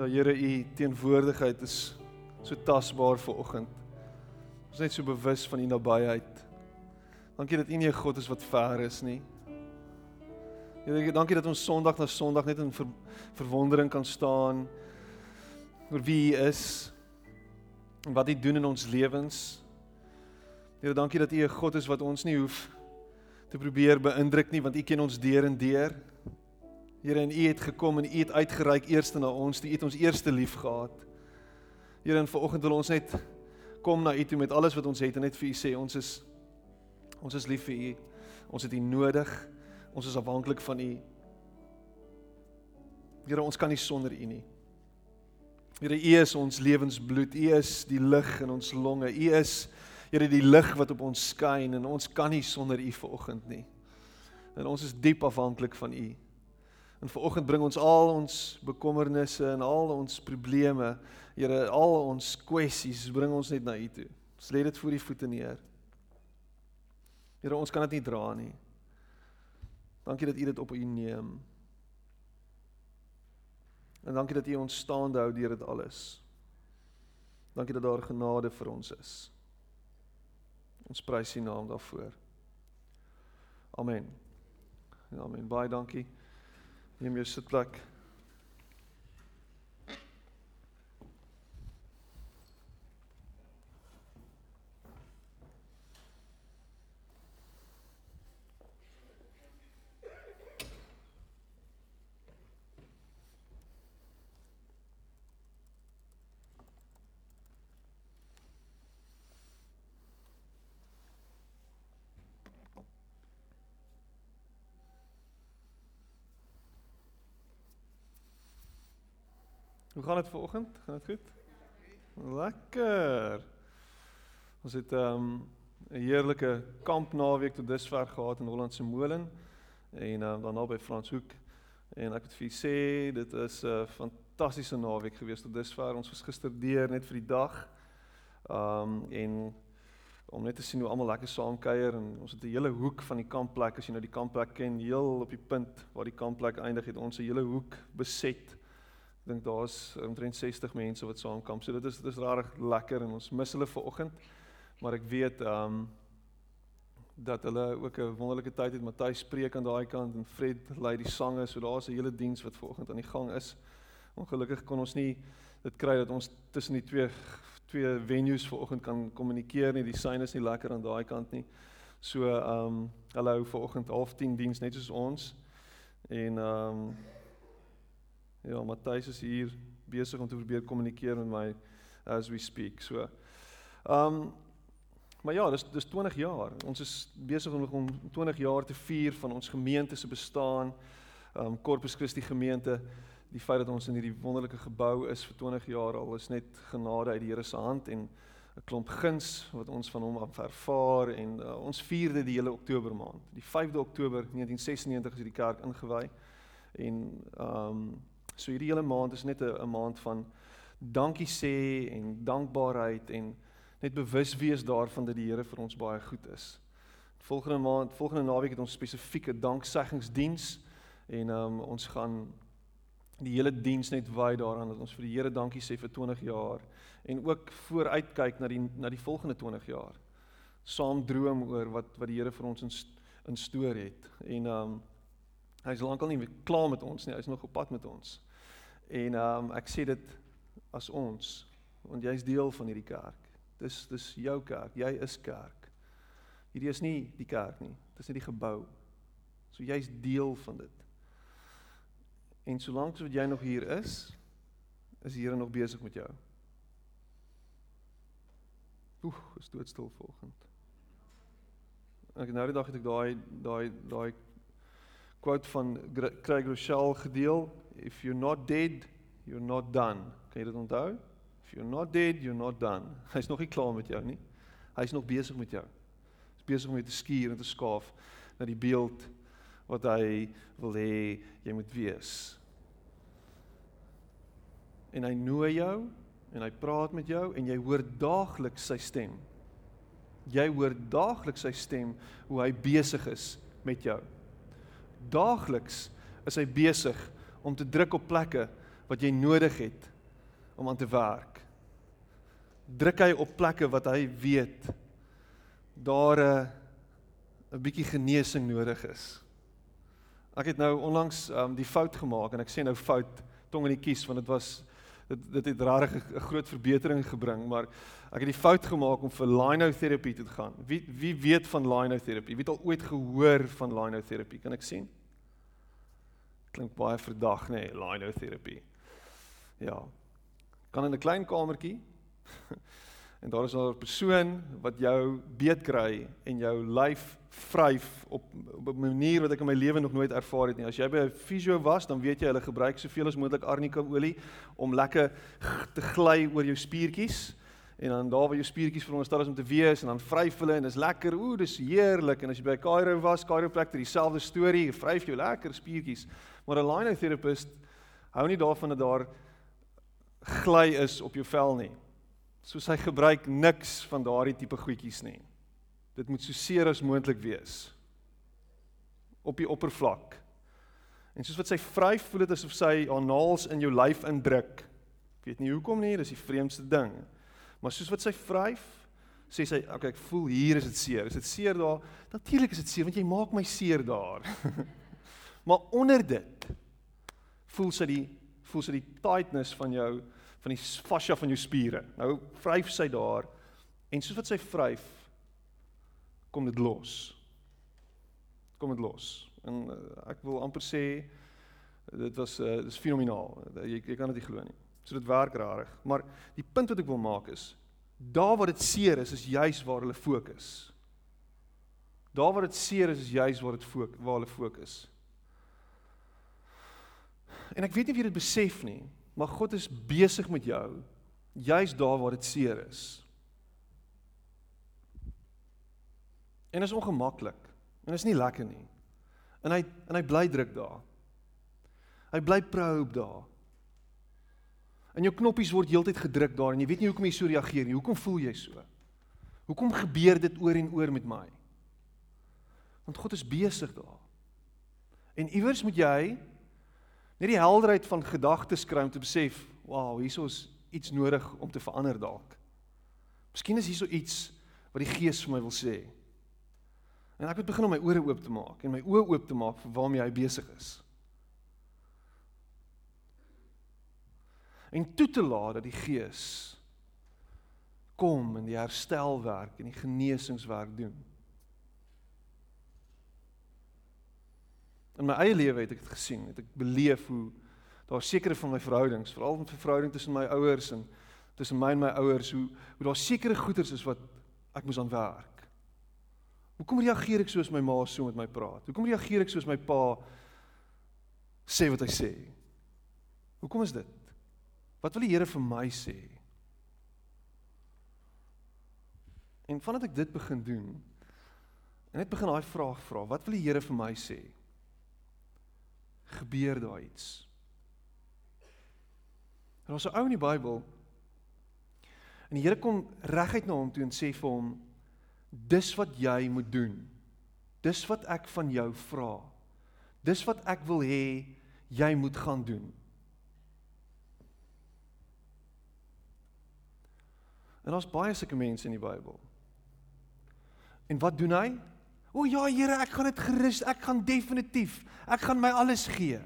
Ja Here, u teenwoordigheid is so tasbaar vir oggend. Ons is net so bewus van u nabyheid. Dankie dat u nie 'n God is wat ver is nie. Here, dankie dat ons Sondag na Sondag net in ver, verwondering kan staan oor wie u is en wat u doen in ons lewens. Here, dankie dat u 'n God is wat ons nie hoef te probeer beïndruk nie, want u ken ons deur en deur. Here en U het gekom en U het uitgereik eerste na ons, U het ons eerste lief gehad. Here en vanoggend wil ons net kom na U toe met alles wat ons het en net vir U sê ons is ons is lief vir U. Ons het U nodig. Ons is afhanklik van U. Here, ons kan nie sonder U nie. Here, U is ons lewensbloed. U is die lig in ons longe. U is Here die lig wat op ons skyn en ons kan nie sonder U vanoggend nie. En ons is diep afhanklik van U. En vanoggend bring ons al ons bekommernisse en al ons probleme, Here, al ons kwessies bring ons net na U toe. Ons lê dit voor U voete neer. Here, ons kan dit nie dra nie. Dankie dat U dit op U neem. En dankie dat U ons staande hou deur dit alles. Dankie dat daar genade vir ons is. Ons prys U naam daarvoor. Amen. Amen. Baie dankie. Neem jou sitplek. Hoe gaan dit vanoggend? Gaan dit goed? Lekker. Ons het ehm, 'n um, heerlike kampnaweek tot dusver gehad in Hollandse Molen en um, dan naby Franshoek en ek moet vir sê dit is 'n fantastiese naweek gewees tot dusver. Ons was gister deur net vir die dag. Um en om net te sien hoe almal lekker saam kuier en ons het 'n hele hoek van die kampplek as jy nou die kampplek ken, heel op die punt waar die kampplek eindig het ons 'n hele hoek beset Ek dink daar's omtrent 60 mense wat saamkamp. So dit is dit is regtig lekker en ons mis hulle ver oggend. Maar ek weet ehm um, dat hulle ook 'n wonderlike tyd het. Matthys preek aan daai kant en Fred lei die sange. So daar's 'n hele diens wat ver oggend aan die gang is. Ongelukkig kon ons nie dit kry dat ons tussen die twee twee venues ver oggend kan kommunikeer nie. Die syne is nie lekker aan daai kant nie. So ehm um, hulle hou ver oggend half 10 diens net soos ons. En ehm um, Ja, Matthys is hier besig om te probeer kommunikeer met my as we speak. So. Ehm um, maar ja, dis dis 20 jaar. Ons is besig om om 20 jaar te vier van ons gemeente se bestaan. Ehm um, Corpus Christi gemeente. Die feit dat ons in hierdie wonderlike gebou is vir 20 jaar al is net genade uit die Here se hand en 'n klomp guns wat ons van hom af ervaar en uh, ons vierde die hele Oktober maand. Die 5de Oktober 1996 is hierdie kerk ingewy en ehm um, So hierdie hele maand is net 'n maand van dankie sê en dankbaarheid en net bewus wees daarvan dat die Here vir ons baie goed is. Volgende maand, volgende naweek het ons spesifieke dankseggingsdiens en um, ons gaan die hele diens net wy daaraan dat ons vir die Here dankie sê vir 20 jaar en ook vooruitkyk na die na die volgende 20 jaar. Saam droom oor wat wat die Here vir ons in in stoor het. En um hy's lankal nie klaar met ons nie, hy's nog op pad met ons. En ehm um, ek sê dit as ons want jy's deel van hierdie kerk. Dis dis jou kerk. Jy is kerk. Hierdie is nie die kerk nie. Dis net die gebou. So jy's deel van dit. En solank as wat jy nog hier is, is die Here nog besig met jou. Oeh, is doodstil vanoggend. Ek nou die dag het ek daai daai daai quote van Craig Rochelle gedeel, if you're not dead, you're not done. Kan jy dit onthou? If you're not dead, you're not done. Hy's nog nie klaar met jou nie. Hy's nog besig met jou. Hy's besig om jou te skuur en te skaaf na die beeld wat hy wil hê jy moet wees. En hy nooi jou en hy praat met jou en jy hoor daagliks sy stem. Jy hoor daagliks sy stem hoe hy besig is met jou. Daagliks is hy besig om te druk op plekke wat jy nodig het om aan te werk. Druk hy op plekke wat hy weet daar 'n 'n bietjie genesing nodig is. Ek het nou onlangs um, die fout gemaak en ek sê nou fout tong in die kies want dit was dit dit het regtig 'n groot verbetering gebring, maar ek het die fout gemaak om vir linoterapie te gaan. Wie wie weet van linoterapie? Wie het al ooit gehoor van linoterapie? Kan ek sien? Klink baie verdag, nê, nee, linoterapie. Ja. Kan in 'n klein kamertjie en daar is daar 'n persoon wat jou beet kry en jou lyf vryf op op 'n manier wat ek in my lewe nog nooit ervaar het nie. As jy by 'n fisio was, dan weet jy hulle gebruik soveel as moontlik arnika olie om lekker te gly oor jou spiertjies en dan daar waar jou spiertjies veronderstel is om te wees en dan vryf hulle en dis lekker. Ooh, dis heerlik. En as jy by Cairo was, chiropractor, dieselfde storie, vryf jou lekker spiertjies. Maar 'n linotherapeut hou nie daarvan dat daar gly is op jou vel nie. Soos hy gebruik niks van daardie tipe goedjies nie. Dit moet so seer as moontlik wees op die oppervlak. En soos wat sy vryf, voel dit asof sy haar naels in jou lyf indruk. Ek weet nie hoekom nie, dis die vreemdste ding. Maar soos wat sy vryf, sê sy, "Oké, okay, ek voel hier is dit seer. Is dit seer daar? Natuurlik is dit seer want jy maak my seer daar." maar onder dit voel sy die voel sy die tightness van jou van die fascia van jou spiere. Nou vryf sy daar en soos wat sy vryf kom dit los. Kom dit los. En uh, ek wil amper sê dit was uh, dis fenomenaal. Jy jy kan dit nie glo nie. So dit werk rarig. Maar die punt wat ek wil maak is daar waar dit seer is, is juis waar hulle fokus. Daar waar dit seer is, is juis waar dit fokus waar hulle fokus. En ek weet nie of jy dit besef nie, maar God is besig met jou juis daar waar dit seer is. En is ongemaklik. En is nie lekker nie. En hy en hy bly druk daar. Hy bly probe daar. En jou knoppies word heeltyd gedruk daar en jy weet nie hoekom jy so reageer nie. Hoekom voel jy so? Hoekom gebeur dit oor en oor met my? Want God is besig daar. En iewers moet jy net die helderheid van gedagtes kry om te besef, wow, hierso is iets nodig om te verander dalk. Miskien is hierso iets wat die Gees vir my wil sê. En ek moet begin om my ore oop te maak en my oë oop te maak vir waarmee hy besig is. En toe te laat dat die Gees kom en die herstelwerk en die genesingswerk doen. In my eie lewe het ek dit gesien, het ek beleef hoe daar sekere van my verhoudings, veral met verhouding tussen my ouers en tussen my en my ouers, hoe hoe daar sekere goeters is wat ek moes aan werk. Hoekom reageer ek soos my ma so met my praat? Hoekom reageer ek soos my pa sê wat hy sê? Hoekom is dit? Wat wil die Here vir my sê? En vandat ek dit begin doen, en net begin daai vraag vra, wat wil die Here vir my sê? Gebeur daar iets? En ons 'n ou in die Bybel en die Here kom reguit na hom toe en sê vir hom dis wat jy moet doen. Dis wat ek van jou vra. Dis wat ek wil hê jy moet gaan doen. En daar's baie sulke mense in die Bybel. En wat doen hy? O ja, Here, ek gaan dit gerus, ek gaan definitief, ek gaan my alles gee.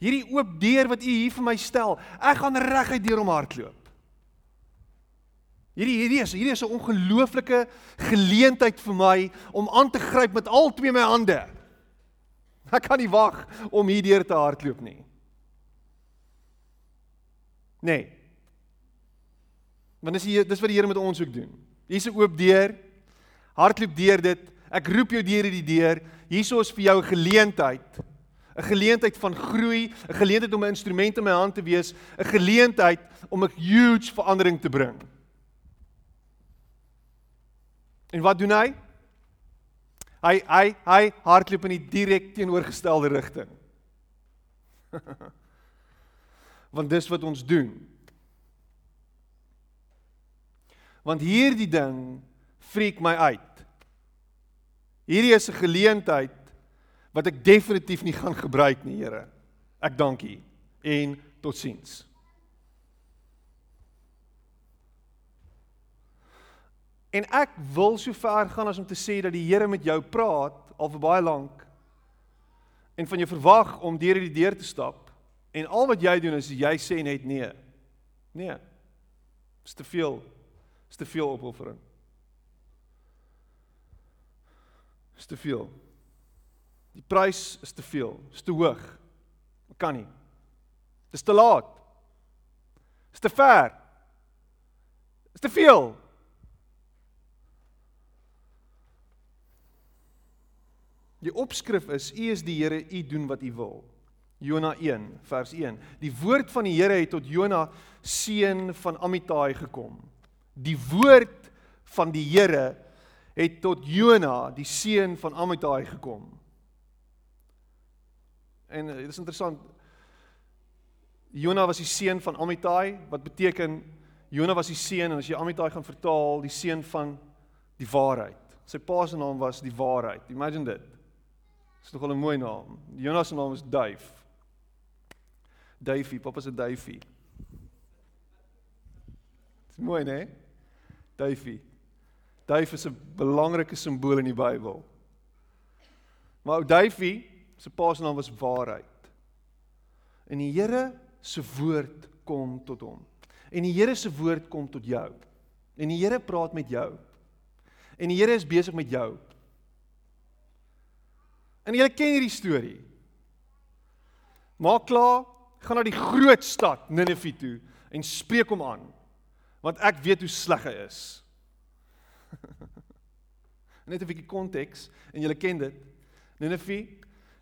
Hierdie oop deur wat U hier vir my stel, ek gaan reguit deur hom hardloop. Hierdie hierdie is hierdie is 'n ongelooflike geleentheid vir my om aan te gryp met al twee my hande. Ek kan nie wag om hierdeur te hardloop nie. Nee. Want dis hier dis wat die Here met ons ook doen. Hier's 'n oop deur. Hardloop deur dit. Ek roep jou deur hierdie deur. Hierso is vir jou 'n geleentheid. 'n Geleentheid van groei, 'n geleentheid om 'n instrument in my hand te wees, 'n geleentheid om 'n huge verandering te bring. En wat doen hy? Hy hy hy hardloop in die direk teenoorgestelde rigting. Want dis wat ons doen. Want hierdie ding freak my uit. Hierdie is 'n geleentheid wat ek definitief nie gaan gebruik nie, Here. Ek dank U en totsiens. En ek wil so ver gaan as om te sê dat die Here met jou praat al vir baie lank en van jou verwag om deur hierdie deur te stap en al wat jy doen is jy sê net nee. Nee. Dis te veel. Dis te veel opoffering. Dis te veel. Die prys is te veel, is te hoog. Ek kan nie. Dis te laat. Dis te ver. Dis te veel. Die opskrif is: U is die Here, U doen wat U wil. Jona 1 vers 1. Die woord van die Here het tot Jona seun van Amittai gekom. Die woord van die Here het tot Jona, die seun van Amittai gekom. En eh, dit is interessant. Jona was die seun van Amittai wat beteken Jona was die seun en as jy Amittai gaan vertaal, die seun van die waarheid. Sy pa se naam was die waarheid. Imagine dit. Dis nogal 'n mooi naam. Jonas se naam is Duif. Duifie, pappa se duifie. Mooi, né? Duifie. Duif is 'n belangrike simbool in die Bybel. Maar ou Duifie, se pa se naam was waarheid. En die Here se woord kom tot hom. En die Here se woord kom tot jou. En die Here praat met jou. En die Here is besig met jou. En julle ken hierdie storie. Maak klaar, gaan na die groot stad Ninive toe en spreek hom aan. Want ek weet hoe sleg hy is. Net 'n bietjie konteks en julle ken dit. Ninive,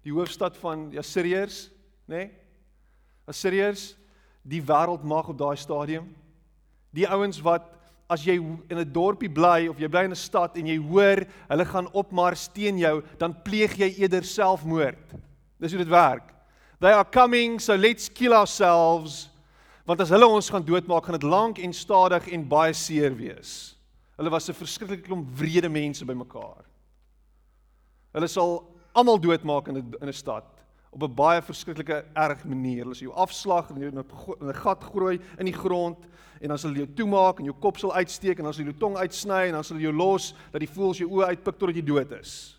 die hoofstad van die Assiriërs, nê? Nee? Assiriërs, die wêreldmag op daai stadium. Die ouens wat as jy in 'n dorpie bly of jy bly in 'n stad en jy hoor hulle gaan opmars teen jou, dan pleeg jy eerder selfmoord. Dis hoe dit werk. They are coming, so let's kill ourselves. Want as hulle ons gaan doodmaak, gaan dit lank en stadig en baie seer wees. Hulle was 'n verskriklike klomp wrede mense bymekaar. Hulle sal almal doodmaak in 'n in 'n stad op 'n baie verskriklike erg manier. Hulle sal jou afslag en jou in 'n gat groei in die grond en dan sal hulle jou toemaak en jou kop sal uitsteek en dan sal hulle jou tong uitsny en dan sal hulle jou los dat die voëls jou oë uitpik totdat jy dood is.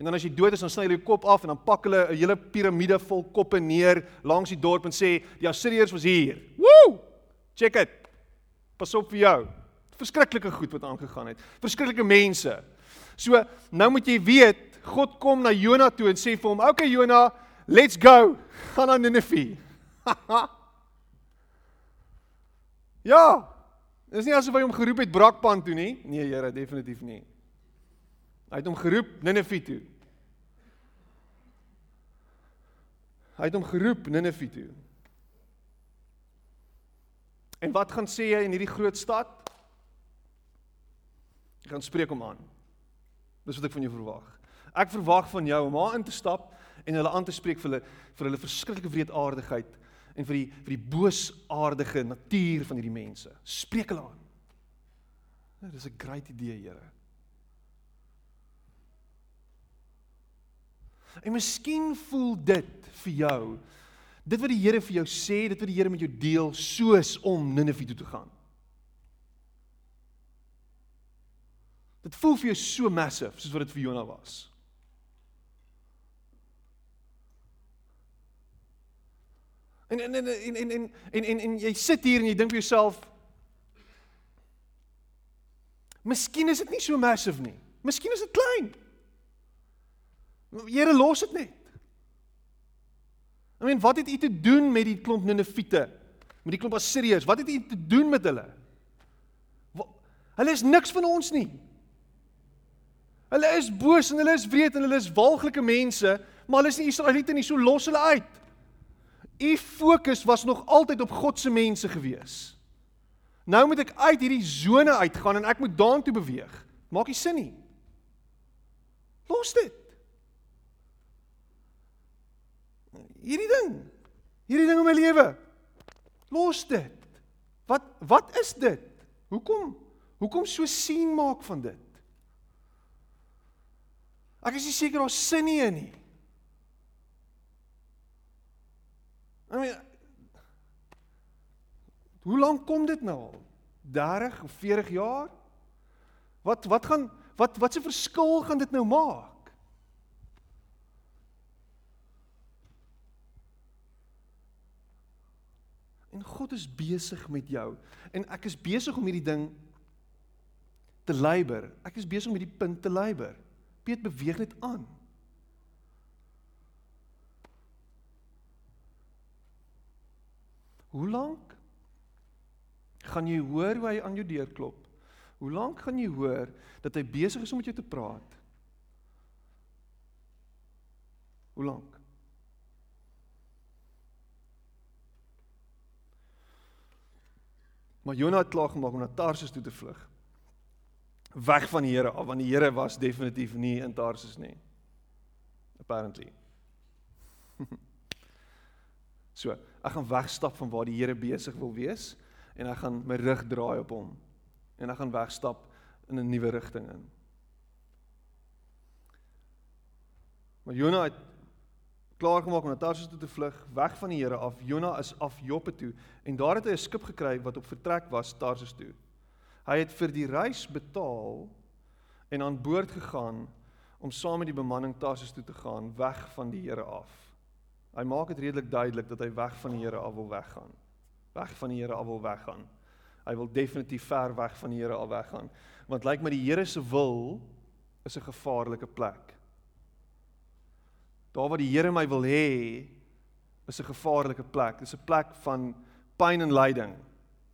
En dan as jy dood is, dan sny hulle jou kop af en dan pak hulle 'n hele piramide vol koppe neer langs die dorp en sê die Assiriërs was hier. Woew! Check it. Pas op vir jou. Verskriklike goed wat aangegaan het. Verskriklike mense. So, nou moet jy weet, God kom na Jona toe en sê vir hom, "Oké okay, Jona, Let's go. Gaan na Nineve. ja. Dis nie asof hy hom geroep het brakpan toe nie. Nee, Here, definitief nie. Hy het hom geroep Nineve toe. Hy het hom geroep Nineve toe. En wat gaan sê hy in hierdie groot stad? Hy gaan spreek hom aan. Dis wat ek van jou verwag. Ek verwag van jou om daar in te stap en hulle aan te spreek vir hulle vir hulle verskriklike wreedaardigheid en vir die vir die boosaardige natuur van hierdie mense. Spreek hulle aan. Ja, dis 'n great idee, Here. En miskien voel dit vir jou dit wat die Here vir jou sê, dit wat die Here met jou deel, soos om Ninive toe te gaan. Dit voel vir jou so massive soos wat dit vir Jonah was. En en en en en en en, en, en jy sit hier en jy dink vir jouself Miskien is dit nie so massive nie. Miskien is dit klein. Here los dit net. I mean, wat het u te doen met die klomp Ninevite? Met die klomp Assiriërs? Wat het u te doen met hulle? Hulle is niks van ons nie. Hulle is boos en hulle is wreed en hulle is walglike mense, maar hulle is nie Israeliete nie, so los hulle uit. U fokus was nog altyd op God se mense gewees. Nou moet ek uit hierdie sone uitgaan en ek moet daartoe beweeg. Maak nie sin nie. Los dit. Hierdie ding. Hierdie ding in my lewe. Los dit. Wat wat is dit? Hoekom hoekom so sien maak van dit? Ek is nie seker daar's sin nie in nie. I mean Hoe lank kom dit nou al? 30 of 40 jaar? Wat wat gaan wat wat se verskil gaan dit nou maak? En God is besig met jou en ek is besig om hierdie ding te leiber. Ek is besig om hierdie punt te leiber. Piet beweeg net aan. Hoe lank gaan jy hoor hoe hy aan jou deur klop? Hoe lank gaan jy hoor dat hy besig is om met jou te praat? Hoe lank? Maar Jonah het klaar gemaak om na Tarsus toe te vlug. Weg van die Here af, want die Here was definitief nie in Tarsus nie. Apparently. so, ek gaan wegstap van waar die Here besig wil wees en ek gaan my rug draai op hom. En ek gaan wegstap in 'n nuwe rigting in. Maar Jonah het klaar gemaak om na Tarsus toe te vlug, weg van die Here af. Jonah is af Joppe toe en daar het hy 'n skip gekry wat op vertrek was Tarsus toe. Hy het vir die reis betaal en aan boord gegaan om saam met die bemanning Tarsus toe te gaan, weg van die Here af. Hy maak dit redelik duidelik dat hy weg van die Here af wil weggaan. Weg van die Here af wil weggaan. Hy wil definitief ver weg van die Here al weggaan. Want lyk like my die Here se wil is 'n gevaarlike plek. Daar waar die Here my wil hê, is 'n gevaarlike plek. Dis 'n plek van pyn en lyding.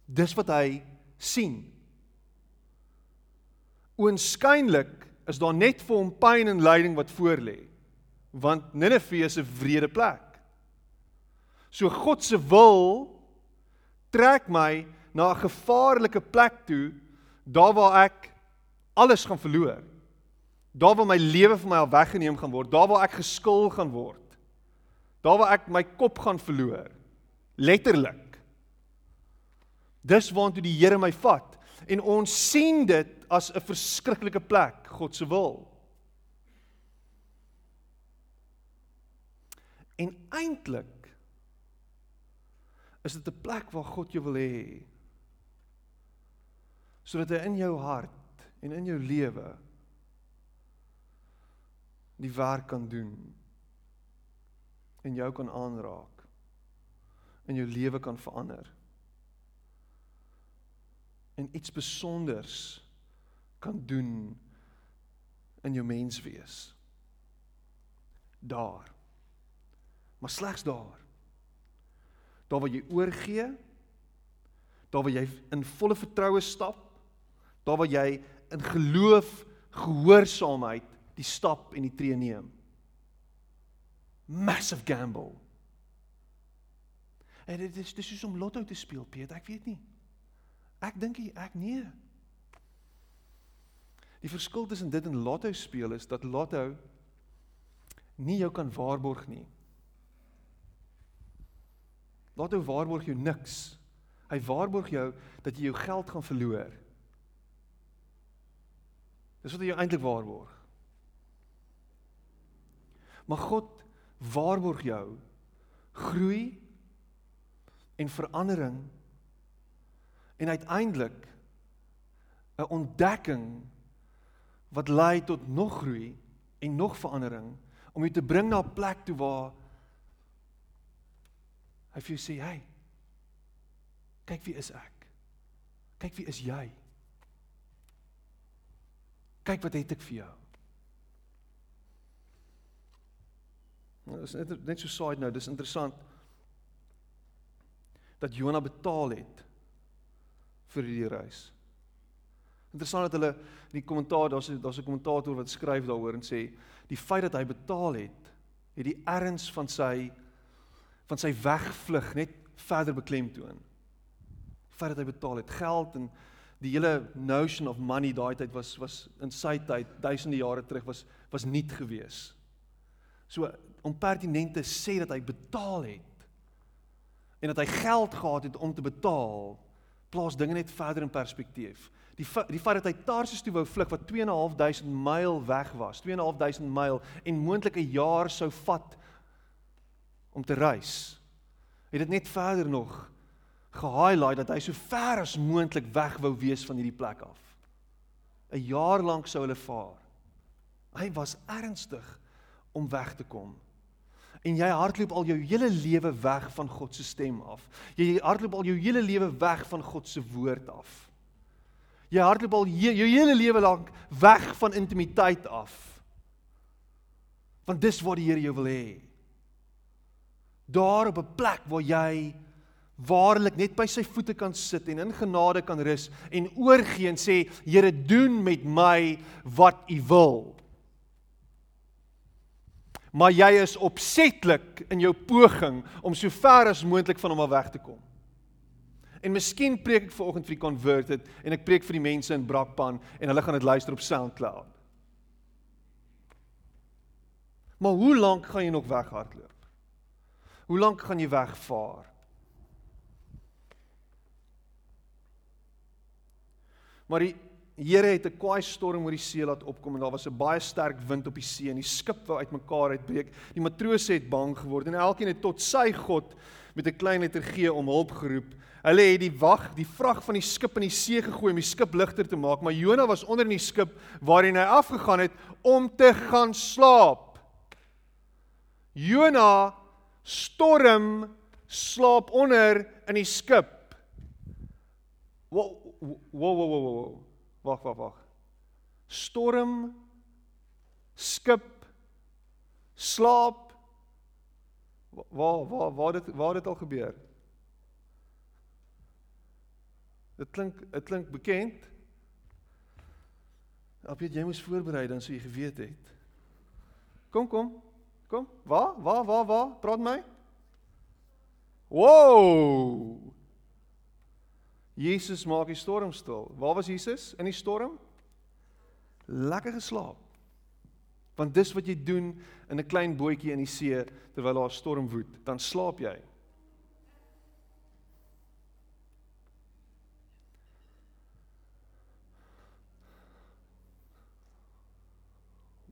Dis wat hy sien. Oënskynlik is daar net vir hom pyn en lyding wat voor lê. Want Ninive is 'n wrede plek. So God se wil trek my na 'n gevaarlike plek toe, daar waar ek alles gaan verloor. Daar waar my lewe vir my al weggeneem gaan word, daar waar ek geskil gaan word. Daar waar ek my kop gaan verloor. Letterlik. Dis waartoe die Here my vat en ons sien dit as 'n verskriklike plek, God se wil. En eintlik is dit 'n plek waar God jou wil hê. Sodat hy in jou hart en in jou lewe die werk kan doen en jou kan aanraak en jou lewe kan verander. En iets spesonders kan doen in jou menswees. Daar. Maar slegs daar. Daar waar jy oorgee daar waar jy in volle vertroue stap daar waar jy in geloof gehoorsaamheid die stap en die tree neem. Massive gamble. En dit is dis soos om lotto te speel, Piet, ek weet nie. Ek dink ek nee. Die verskil tussen dit en lotto speel is dat lotto nie jou kan waarborg nie. Lotto waarborg jou niks. Hy waarborg jou dat jy jou geld gaan verloor. Dis wat hy jou eintlik waarborg. Maar God waarborg jou groei en verandering en uiteindelik 'n ontdekking wat lei tot nog groei en nog verandering om jou te bring na 'n plek toe waar hy vir jou sê, "Hey, kyk wie is ek? Kyk wie is jy? Kyk wat het ek vir jou?" Nou, dis net net so side nou, dis interessant dat Jona betaal het vir hierdie reis. Interessant dat hulle in die kommentaar daar's daar's 'n kommentator wat skryf daaroor en sê die feit dat hy betaal het, het die erns van sy van sy wegvlug net verder beklemtoon. Die feit dat hy betaal het geld en die hele notion of money daai tyd was was in sy tyd duisende jare terug was was nuut gewees. So om pertinent te sê dat hy betaal het en dat hy geld gehad het om te betaal, plaas dinge net verder in perspektief. Die die feit dat hy Tarsus toe wou vlug wat 2.500 myl weg was, 2.500 myl en moontlik 'n jaar sou vat om te reis. Het dit net verder nog gehighlight dat hy so ver as moontlik weg wou wees van hierdie plek af. 'n Jaar lank sou hulle vaar. Hy was ernstig om weg te kom. En jy hardloop al jou hele lewe weg van God se stem af. Jy hardloop al jou hele lewe weg van God se woord af. Jy hardloop al jou hele lewe lank weg van intimiteit af. Want dis wat die Here jou wil hê. Daar op 'n plek waar jy waarlik net by sy voete kan sit en in genade kan rus en oorgee en sê Here doen met my wat U wil maar jy is opsetlik in jou poging om so ver as moontlik van hom af weg te kom. En miskien preek ek vanoggend vir die converted en ek preek vir die mense in Brakpan en hulle gaan dit luister op SoundCloud. Maar hoe lank gaan jy nog weghardloop? Hoe lank gaan jy wegvaar? Maar die Here het 'n kwaai storm oor die see laat opkom en daar was 'n baie sterk wind op die see en die skip wou uitmekaar uitbreek. Die matrose het bang geword en elkeen het tot sy God met 'n klein letter G om hulp geroep. Hulle het die wag, die vrag van die skip in die see gegooi om die skip ligter te maak, maar Jona was onder in die skip waarheen hy afgegaan het om te gaan slaap. Jona storm slaap onder in die skip. Wow wow wow wow. Wag, wag, wag. Storm, skip, slaap. Waar waar waar dit waar dit al gebeur? Dit klink dit klink bekend. Op jy moes voorberei dan sou jy geweet het. Kom kom. Kom. Waar? Waar waar waar? Praat my. Wow! Jesus maak die storm stil. Waar was Jesus in die storm? Lekker geslaap. Want dis wat jy doen in 'n klein bootjie in die see terwyl daar 'n storm woed, dan slaap jy.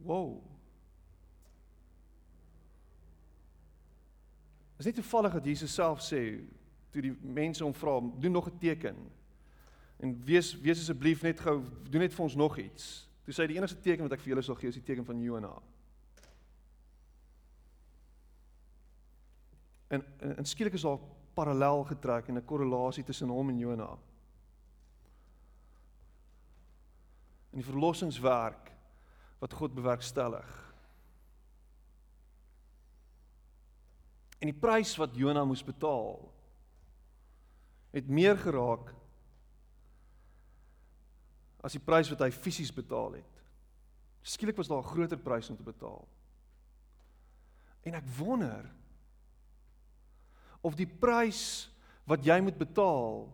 Wow. Is nie toevallig dat Jesus self sê toe die mense hom vra, doen nog 'n teken. En wees wees asseblief net gou, doen net vir ons nog iets. Toe sê hy die enigste teken wat ek vir julle sal gee is die teken van Jona. En en, en skielik is daar parallel getrek en 'n korrelasie tussen hom en Jona. In die verlossingswerk wat God bewerkstellig. En die prys wat Jona moes betaal het meer geraak as die prys wat hy fisies betaal het. Skielik was daar 'n groter prys om te betaal. En ek wonder of die prys wat jy moet betaal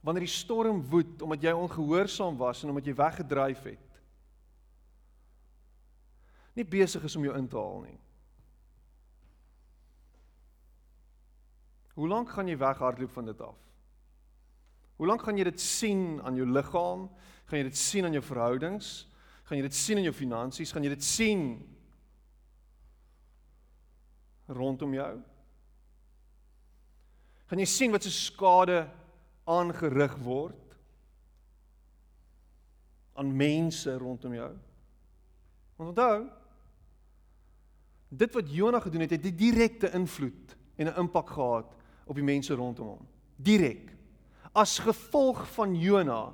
wanneer die storm woed omdat jy ongehoorsaam was en omdat jy weggedryf het nie besig is om jou in te haal nie. Hoe lank gaan jy weghardloop van dit af? Hoe lank gaan jy dit sien aan jou liggaam? Gaan jy dit sien aan jou verhoudings? Gaan jy dit sien in jou finansies? Gaan jy dit sien rondom jou? Gaan jy sien wat se skade aangerig word aan mense rondom jou? Want onthou, dit wat Jonah gedoen het, het 'n direkte invloed en 'n impak gehad op die mense rondom hom. Direk. As gevolg van Jona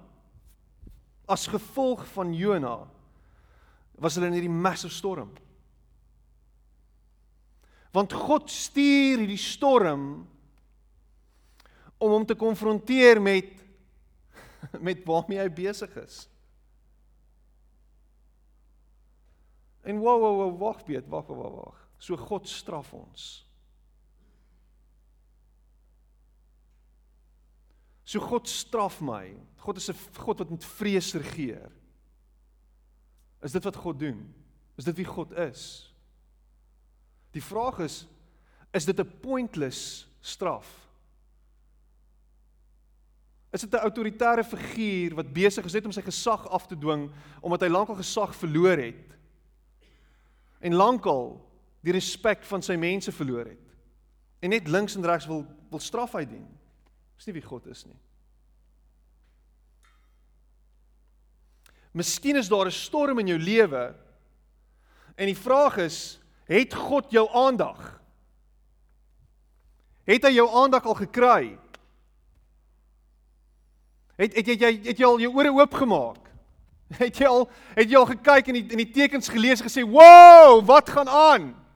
as gevolg van Jona was hulle in hierdie massive storm. Want God stuur hierdie storm om hom te konfronteer met met waarmee hy besig is. En wow wow wow wag Piet, wag wag wag. So God straf ons. So God straf my. God is 'n God wat met vrees regeer. Is dit wat God doen? Is dit wie God is? Die vraag is is dit 'n pointless straf? Is dit 'n autoritaire figuur wat besig is net om sy gesag af te dwing omdat hy lankal gesag verloor het? En lankal die respek van sy mense verloor het. En net links en regs wil wil straf uitdien. Dis nie wie God is nie. Miskien is daar 'n storm in jou lewe. En die vraag is, het God jou aandag? Het hy jou aandag al gekry? Het het jy het, het jy al jou ore oopgemaak? Het jy al het jy al gekyk en die in die tekens gelees gesê, "Wow, wat gaan aan?"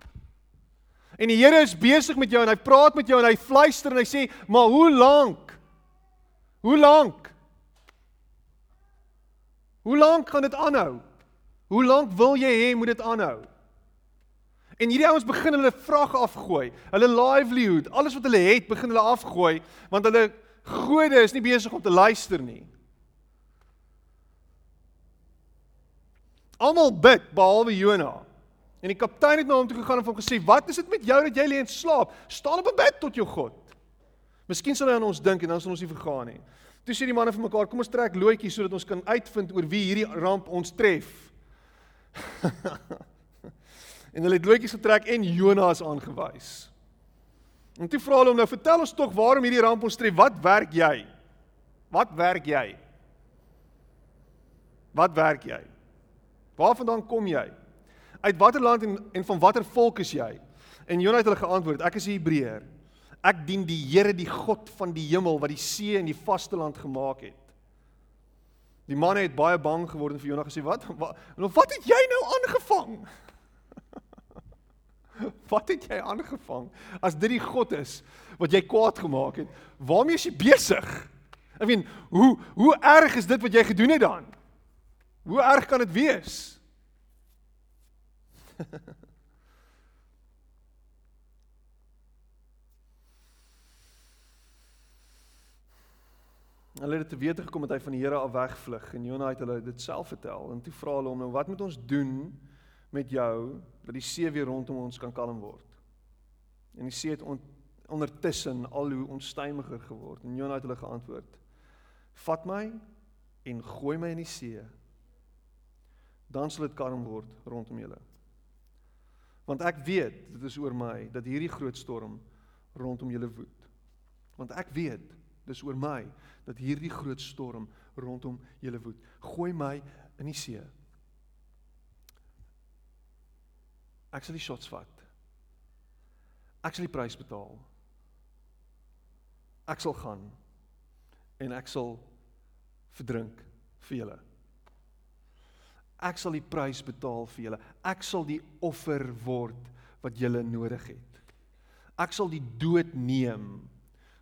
En die Here is besig met jou en hy praat met jou en hy fluister en hy sê, "Maar hoe lank? Hoe lank? Hoe lank gaan dit aanhou? Hoe lank wil jy hê moet dit aanhou?" En hierdie ouens begin hulle vrae afgooi. Hulle livelihood, alles wat hulle het, begin hulle afgooi want hulle gode is nie besig om te luister nie. Almal bid behalwe Jona. En die kaptein het na hom toe gegaan en hom gesê: "Wat is dit met jou dat jy lê en slaap? Staan op 'n bed tot jou God." Miskien sal hy aan ons dink en dan sal ons nie vergaan nie. Toe sê die manne vir mekaar: "Kom ons trek loetjies sodat ons kan uitvind oor wie hierdie ramp ons tref." en hulle het loetjies getrek en Jona is aangewys. En toe vra hulle hom nou: "Vertel ons tog waarom hierdie ramp ons tref. Wat werk jy? Wat werk jy? Wat werk jy? Waarvandaan kom jy? Uit watter land en en van watter volk is jy?" En Jona het hulle geantwoord: "Ek is 'n Hebreër. Ek dien die Here, die God van die hemel wat die see en die vasteland gemaak het." Die manne het baie bang geword en vir Jona gesê: "Wat? Wat, wat het jy nou aangevang?" Wat het jy aangevang? As dit die God is wat jy kwaad gemaak het, waarmee is jy besig? I mean, hoe hoe erg is dit wat jy gedoen het dan? Hoe erg kan dit wees? Hulle het te wete gekom dat hy van die Here af wegvlug en Jona het hulle dit self vertel en toe vra hulle hom nou wat moet ons doen met jou dat die see weer rondom ons kan kalm word. En die see het on, ondertussen al hoe onstuimiger geword en Jona het hulle geantwoord: Vat my en gooi my in die see. Dan sal dit kalm word rondom julle. Want ek weet dit is oor my dat hierdie groot storm rondom julle woed. Want ek weet dis oor my dat hierdie groot storm rondom julle woed. Gooi my in die see. Ek sal die shots vat. Ek sal die prys betaal. Ek sal gaan en ek sal verdrink vir julle. Ek sal die prys betaal vir julle. Ek sal die offer word wat julle nodig het. Ek sal die dood neem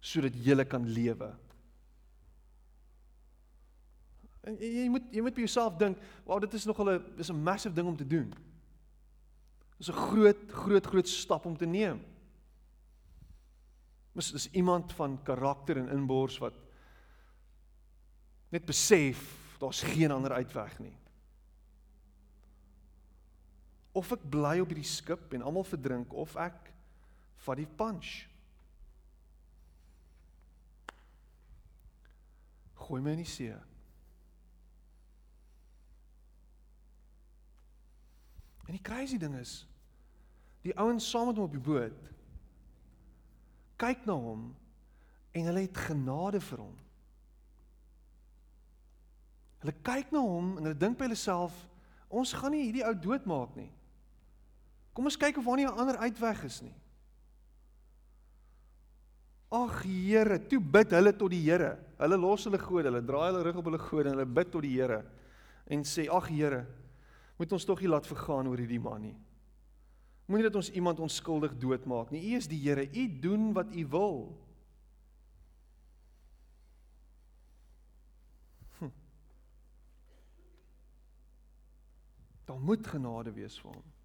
sodat julle kan lewe. Jy moet jy moet by jouself dink, "Wow, dit is nogal 'n dis 'n massive ding om te doen." Dis 'n groot groot groot stap om te neem. Dis dis iemand van karakter en inbors wat net besef daar's geen ander uitweg nie. Of ek bly op hierdie skip en almal verdrink of ek vat die punch. Gooi my in die see. En die crazy ding is die ouens saam met hom op die boot kyk na hom en hulle het genade vir hom. Hulle kyk na hom en hulle dink by hulle self ons gaan nie hierdie ou doodmaak nie. Kom ons kyk of daar nie 'n ander uitweg is nie. Ag Here, toe bid hulle tot die Here. Hulle los hulle gode, hulle draai hulle rug op hulle gode en hulle bid tot die Here en sê: "Ag Here, moet ons tog nie laat vergaan oor hierdie man nie. Moenie dat ons iemand onskuldig doodmaak nie. U is die Here. U doen wat u wil." Hm. Daar moet genade wees vir hom.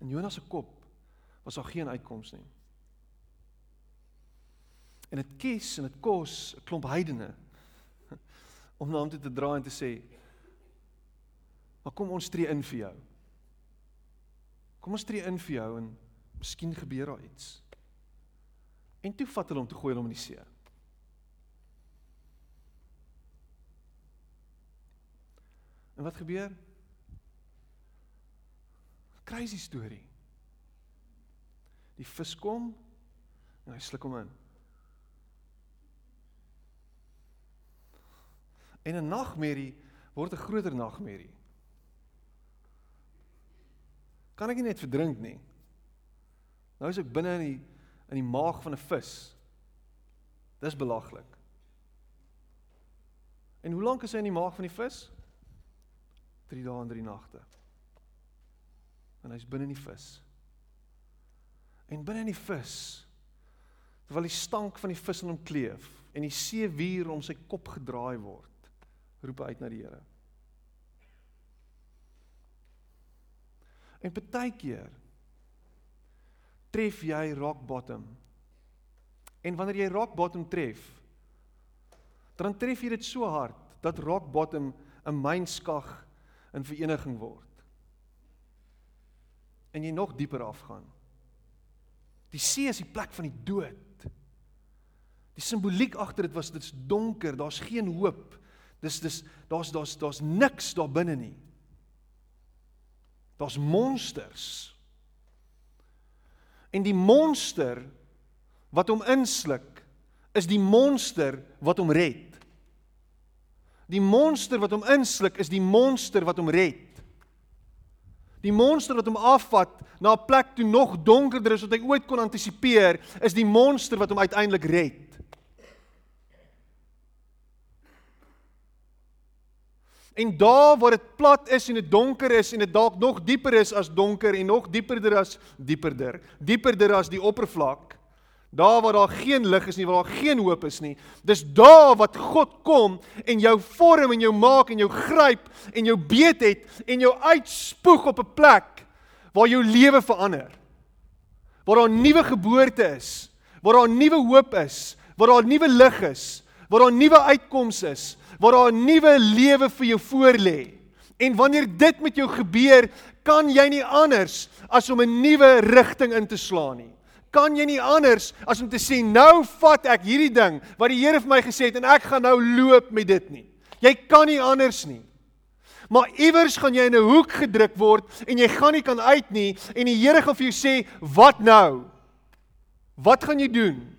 In Jonas se kop was daar geen uitkoms nie. En dit kies en dit kos 'n klomp heidene om na hom toe te draai en te sê: "Maar kom ons tree in vir jou. Kom ons tree in vir jou en miskien gebeur daar iets." En toe vat hulle hom te gooi hom in die see. En wat gebeur? Crazy storie. Die vis kom en hy sluk hom in. En 'n nagmerrie word 'n groter nagmerrie. Kan ek nie net verdrink nie. Nou is ek binne in die in die maag van 'n vis. Dis belaglik. En hoe lank is hy in die maag van die vis? 3 dae en 3 nagte. En hy's binne in die vis. En binne in die vis terwyl die stank van die vis in hom kleef en die seewier om sy kop gedraai word, roep hy uit na die Here. En baie keer tref jy rock bottom. En wanneer jy rock bottom tref, dan tref jy dit so hard dat rock bottom 'n mynskag in vereniging word. En jy nog dieper afgaan. Die see is die plek van die dood. Die simboliek agter dit was dit's donker, daar's geen hoop. Dis dis daar's daar's daar's niks daar binne nie. Daar's monsters. En die monster wat hom insluk is die monster wat hom red. Die monster wat hom insluk is die monster wat hom red. Die monster wat hom afvat na 'n plek toe nog donkerder is wat hy ooit kon antisipeer, is die monster wat hom uiteindelik red. En daar waar dit plat is en dit donker is en dit dalk nog dieper is as donker en nog dieperder as dieperder, dieperder as die oppervlak, daar waar daar geen lig is nie, waar daar geen hoop is nie, dis daar wat God kom en jou vorm en jou maak en jou gryp en jou beet het en jou uitspoeg op 'n plek waar jou lewe verander. Waar daar 'n nuwe geboorte is, waar daar 'n nuwe hoop is, waar daar 'n nuwe lig is, waar daar 'n nuwe uitkoms is, waar daar 'n nuwe lewe vir jou voorlê. En wanneer dit met jou gebeur, kan jy nie anders as om 'n nuwe rigting in te slaan nie. Kan jy nie anders as om te sê nou vat ek hierdie ding wat die Here vir my gesê het en ek gaan nou loop met dit nie. Jy kan nie anders nie. Maar iewers gaan jy in 'n hoek gedruk word en jy gaan nie kan uit nie en die Here gaan vir jou sê, "Wat nou? Wat gaan jy doen?"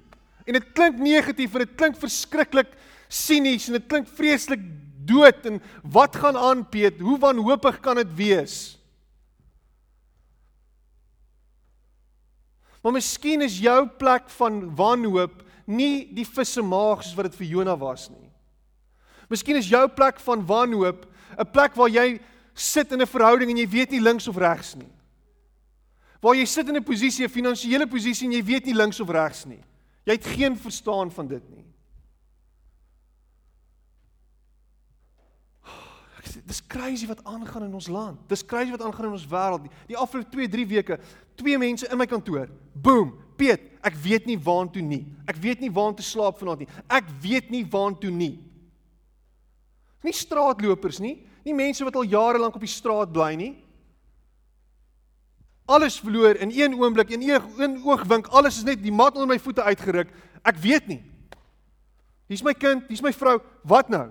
En dit klink negatief en dit klink verskriklik sinies en dit klink vreeslik dood en wat gaan aan Piet? Hoe wanhoopig kan dit wees? Maar miskien is jou plek van wanhoop nie die visse maag soos wat dit vir Jona was nie. Miskien is jou plek van wanhoop 'n plek waar jy sit in 'n verhouding en jy weet nie links of regs nie. Waar jy sit in 'n posisie, 'n finansiële posisie en jy weet nie links of regs nie. Jy het geen verstaan van dit nie. dis crazy wat aangaan in ons land. Dis crazy wat aangaan in ons wêreld. Die afgelope 2, 3 weke, twee mense in my kantoor. Boom. Piet, ek weet nie waartoe nie. Ek weet nie waartoe slaap vanaand nie. Ek weet nie waartoe nie. Nie straatlopers nie, nie mense wat al jare lank op die straat bly nie. Alles verloor in een oomblik, in een oogwink, alles is net die mat onder my voete uitgeruk. Ek weet nie. Hier's my kind, hier's my vrou. Wat nou?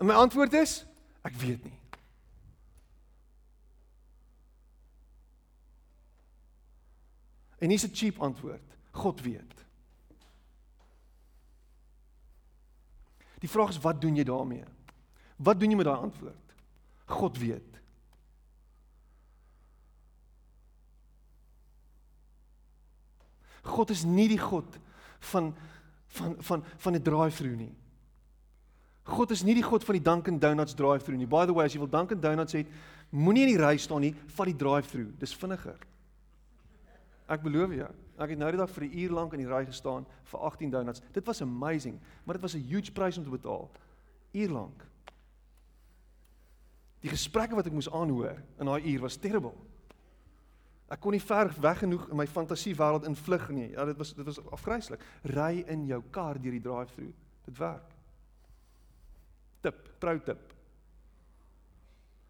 En my antwoord is ek weet nie. En hier's 'n cheap antwoord. God weet. Die vraag is wat doen jy daarmee? Wat doen jy met daai antwoord? God weet. God is nie die God van van van van 'n drive-through nie. God is nie die God van die Dunkin Donuts drive-through nie. By the way, as jy wil Dunkin Donuts hê, moenie in die ry staan nie, vat die drive-through. Dis vinniger. Ek beloof jou. Ek het nou die dag vir 'n uur lank in die ry gestaan vir 18 donuts. Dit was amazing, maar dit was 'n huge prys om te betaal. Uur lank. Die gesprekke wat ek moes aanhoor in daai uur was terrible. Ek kon nie ver weg genoeg in my fantasiewêreld invlug nie. Ja, dit was dit was afgryslik. Ry in jou kar deur die drive-through. Dit werk. Tip, trou tip.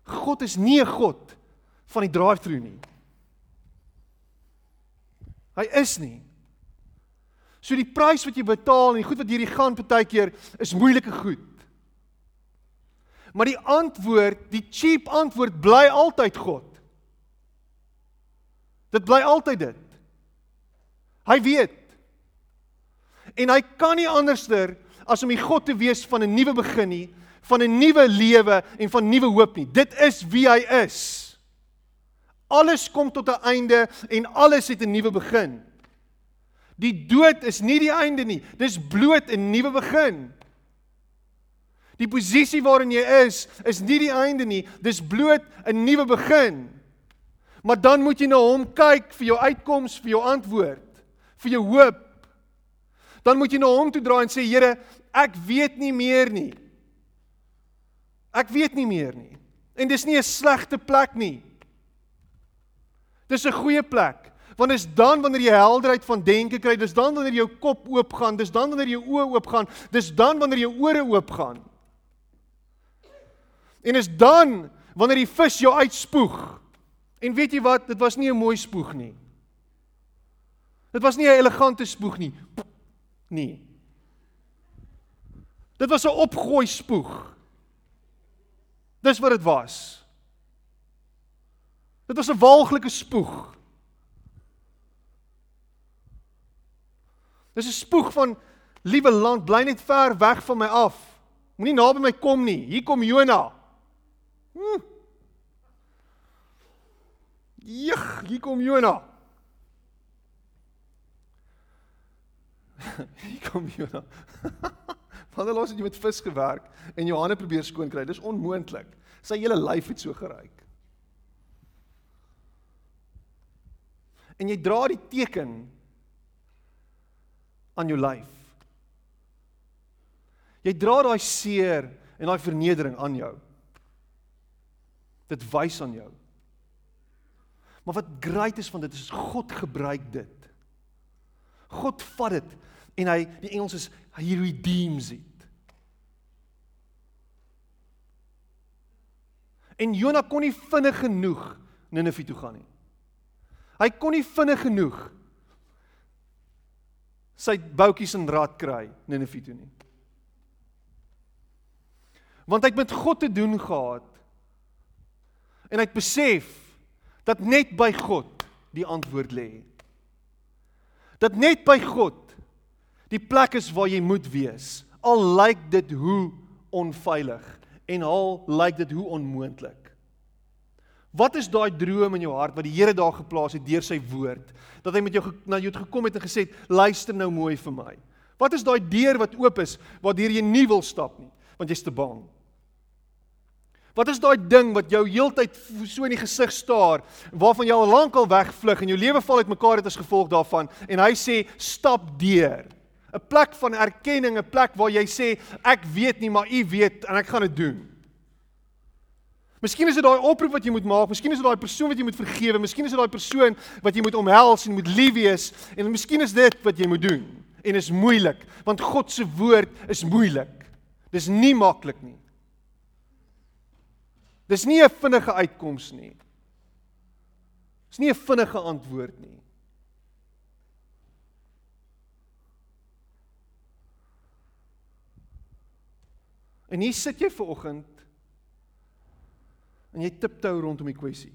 God is nie 'n God van die drive-through nie. Hy is nie. So die prys wat jy betaal en die goed wat hierdie gaan partykeer is moeilike goed. Maar die antwoord, die cheap antwoord bly altyd God. Dit bly altyd dit. Hy weet. En hy kan nie anderster as om die God te wees van 'n nuwe begin nie, van 'n nuwe lewe en van nuwe hoop nie. Dit is wie hy is. Alles kom tot 'n einde en alles het 'n nuwe begin. Die dood is nie die einde nie. Dis bloot 'n nuwe begin. Die posisie waarin jy is, is nie die einde nie. Dis bloot 'n nuwe begin. Maar dan moet jy na hom kyk vir jou uitkoms, vir jou antwoord, vir jou hoop. Dan moet jy na hom toe draai en sê Here, ek weet nie meer nie. Ek weet nie meer nie. En dis nie 'n slegte plek nie. Dis 'n goeie plek. Want dis dan wanneer jy helderheid van denke kry, dis dan wanneer jou kop oop gaan, dis dan wanneer jou oë oop gaan, dis dan wanneer jou ore oop gaan. En is dan wanneer die vis jou uitspoeg. En weet jy wat? Dit was nie 'n mooi spoeg nie. Dit was nie 'n elegante spoeg nie. Nee. Dit was 'n opgooi spoeg. Dis wat dit was. Dit was 'n walglike spoeg. Dis 'n spoeg van liewe land, bly net ver weg van my af. Moenie naby my kom nie. Hier kom Jona. Hm. Jig, hier kom Jona. hier kom Jona. Wanneer laas het jy met vis gewerk en jou hande probeer skoon kry? Dis onmoontlik. Sy hele lyf het so geruik. En jy dra die teken aan jou lyf. Jy dra daai seer en daai vernedering aan jou. Dit wys aan jou. Maar wat great is van dit is God gebruik dit. God vat dit en hy die Engels is hy redeems it. En Jonah kon nie vinnig genoeg Ninive toe gaan nie. Hy kon nie vinnig genoeg sy boutjies en rad kry Ninive toe nie. Want hy het met God te doen gehad. En hy het besef dat net by God die antwoord lê. Dat net by God die plek is waar jy moet wees. Al lyk dit hoe onveilig en al lyk dit hoe onmoontlik. Wat is daai droom in jou hart wat die Here daar geplaas het deur sy woord? Dat hy met jou na jou gekom het en gesê het, luister nou mooi vir my. Wat is daai deur wat oop is waardeur jy nie wil stap nie, want jy's te bang? Wat is daai ding wat jou heeltyd so in die gesig staar, waarvan jy al lank al wegvlug en jou lewe val uitmekaar het as gevolg daarvan en hy sê stap deur. 'n Plek van erkenning, 'n plek waar jy sê ek weet nie, maar u weet en ek gaan dit doen. Miskien is dit daai oproep wat jy moet maak, miskien is dit daai persoon wat jy moet vergewe, miskien is dit daai persoon wat jy moet omhels en moet lief wees en miskien is dit wat jy moet doen. En is moeilik, want God se woord is moeilik. Dis nie maklik nie. Dis nie 'n vinnige uitkoms nie. Dis nie 'n vinnige antwoord nie. En hier sit jy ver oggend en jy tiptou rondom die kwessie.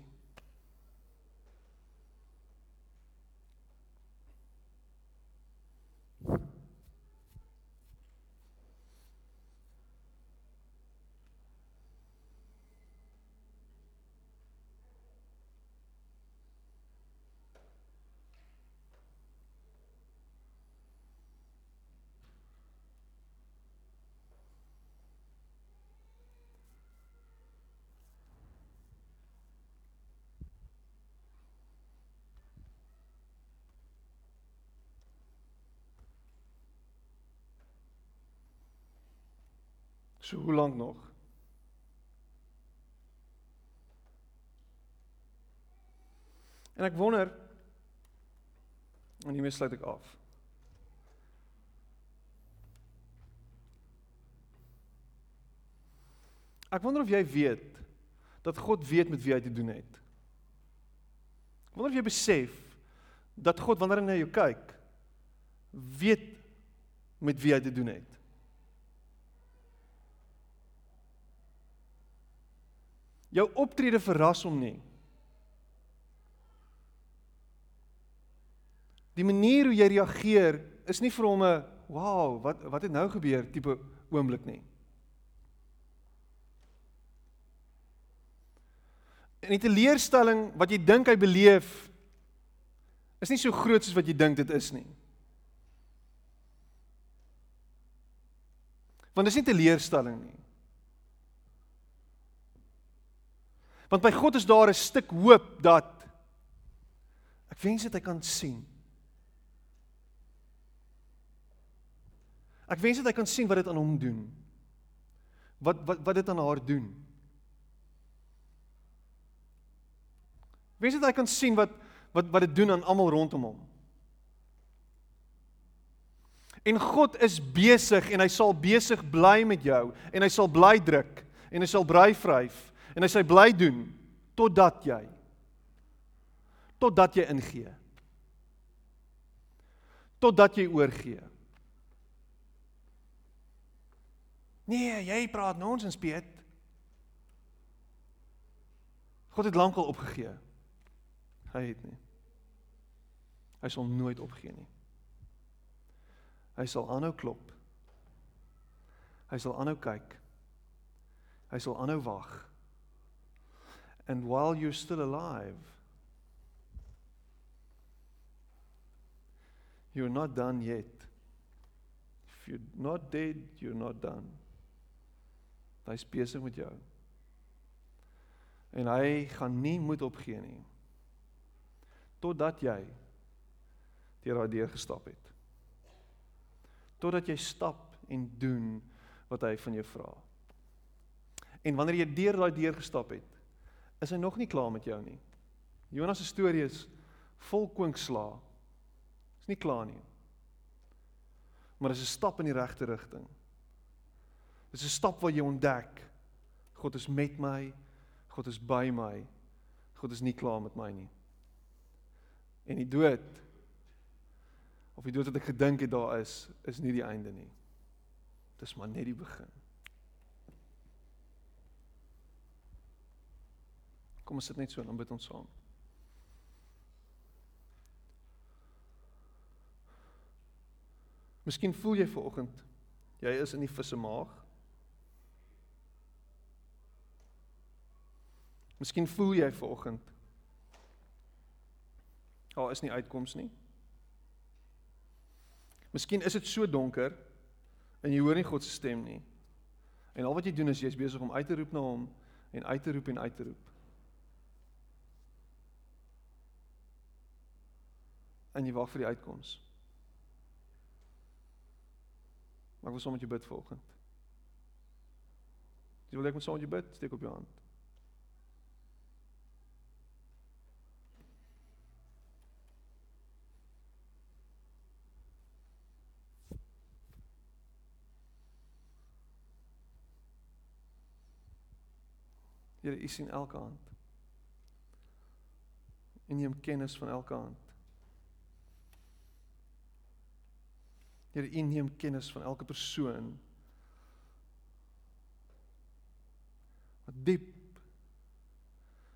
So hoe lank nog? En ek wonder en hiermee sluit ek af. Ek wonder of jy weet dat God weet met wie hy te doen het. Ek wonder of jy besef dat God wanneer hy na jou kyk, weet met wie hy te doen het. Jou optrede verras hom nie. Die manier hoe jy reageer is nie vir hom 'n wow, wat wat het nou gebeur tipe oomblik nie. En die teleurstelling wat jy dink hy beleef is nie so groot soos wat jy dink dit is nie. Want dis nie teleurstelling nie. Want by God is daar 'n stuk hoop dat ek wens dit hy kan sien. Ek wens dit hy kan sien wat dit aan hom doen. Wat wat wat dit aan haar doen. Wens dit hy kan sien wat wat wat dit doen aan almal rondom hom. En God is besig en hy sal besig bly met jou en hy sal bly druk en hy sal bly vryf en hy sê bly doen totdat jy totdat jy ingee. Totdat jy oorgee. Nee, jy praat nonsens, Piet. God het lankal opgegee. Hy het nie. Hy sal nooit opgee nie. Hy sal aanhou klop. Hy sal aanhou kyk. Hy sal aanhou wag. And while you're still alive, you're not done yet. If you're not dead, you're not done. Hy's besig met jou. En hy gaan nie moed opgee nie. Totdat jy deur daai deur gestap het. Totdat jy stap en doen wat hy van jou vra. En wanneer jy deur daai deur gestap het, is hy nog nie klaar met jou nie. Jonas se storie is vol kwinkslaa. Is nie klaar nie. Maar dit is 'n stap in die regte rigting. Dit is 'n stap waar jy ontdek God is met my, God is by my. God is nie klaar met my nie. En die dood of die dood wat ek gedink het daar is, is nie die einde nie. Dis maar net die begin. Kom ons sit net so en bid ons saam. Miskien voel jy vanoggend jy is in die visse maag. Miskien voel jy vanoggend daar is nie uitkoms nie. Miskien is dit so donker en jy hoor nie God se stem nie. En al wat jy doen is jy's besig om uit te roep na hom en uit te roep en uit te roep. En jy wag vir die uitkoms. Maar ek wil sommer met jou bid vanoggend. Jy wil ek moet saam met jou bid, steek op jou hand. Here, U sien elke hand. En neem kennis van elke hand. Here, U neem kennis van elke persoon. Wat diep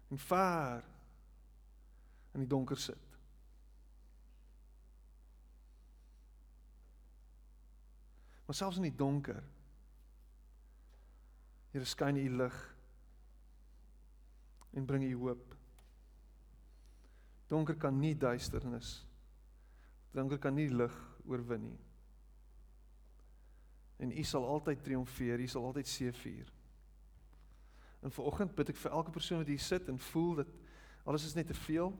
en ver in die donker sit. Maar selfs in die donker Here skyn U lig en bring U hoop. Donker kan nie duisternis. Donker kan nie lig oorwin nie. En U sal altyd triomfeer, U sal altyd seëvier. En vanoggend bid ek vir elke persoon wat hier sit en voel dat alles is net te veel.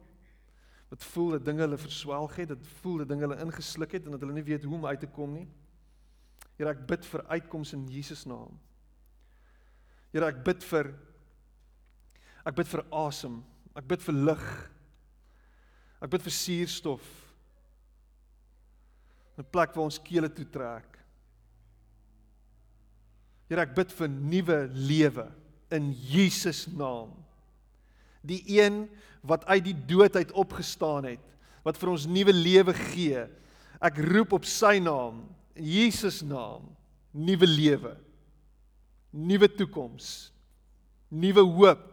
Wat voel dat dinge hulle verswelg het, dat voel dat dinge hulle ingesluk het en dat hulle nie weet hoe om uit te kom nie. Here, ek bid vir uitkoms in Jesus naam. Here, ek bid vir ek bid vir asem. Ek bid vir lig. Ek bid vir suurstof. 'n plek waar ons kele toe trek. Here, ek bid vir nuwe lewe in Jesus naam. Die een wat uit die dood uit opgestaan het, wat vir ons nuwe lewe gee. Ek roep op sy naam, in Jesus naam, nuwe lewe. Nuwe toekoms. Nuwe hoop.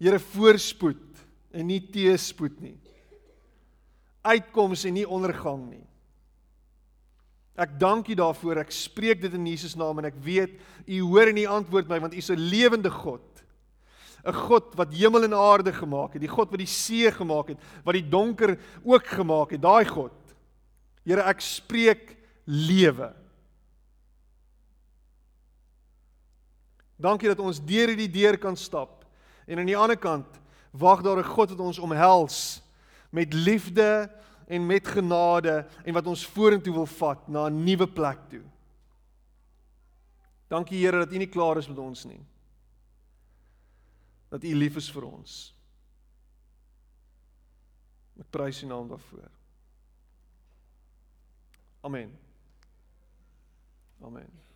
Here voorspoed en nie teëspoed nie. Uitkoms en nie ondergang nie. Ek dank U daarvoor. Ek spreek dit in Jesus naam en ek weet U hoor en U antwoord my want U is 'n lewende God. 'n God wat hemel en aarde gemaak het, die God wat die see gemaak het, wat die donker ook gemaak het, daai God. Here, ek spreek lewe. Dankie dat ons deur hierdie deur kan stap en aan die ander kant wag daar 'n God wat ons omhels met liefde en met genade en wat ons vorentoe wil vat na 'n nuwe plek toe. Dankie Here dat U nie klaar is met ons nie. Dat U lief is vir ons. Ek prys U naam daarvoor. Amen. Amen.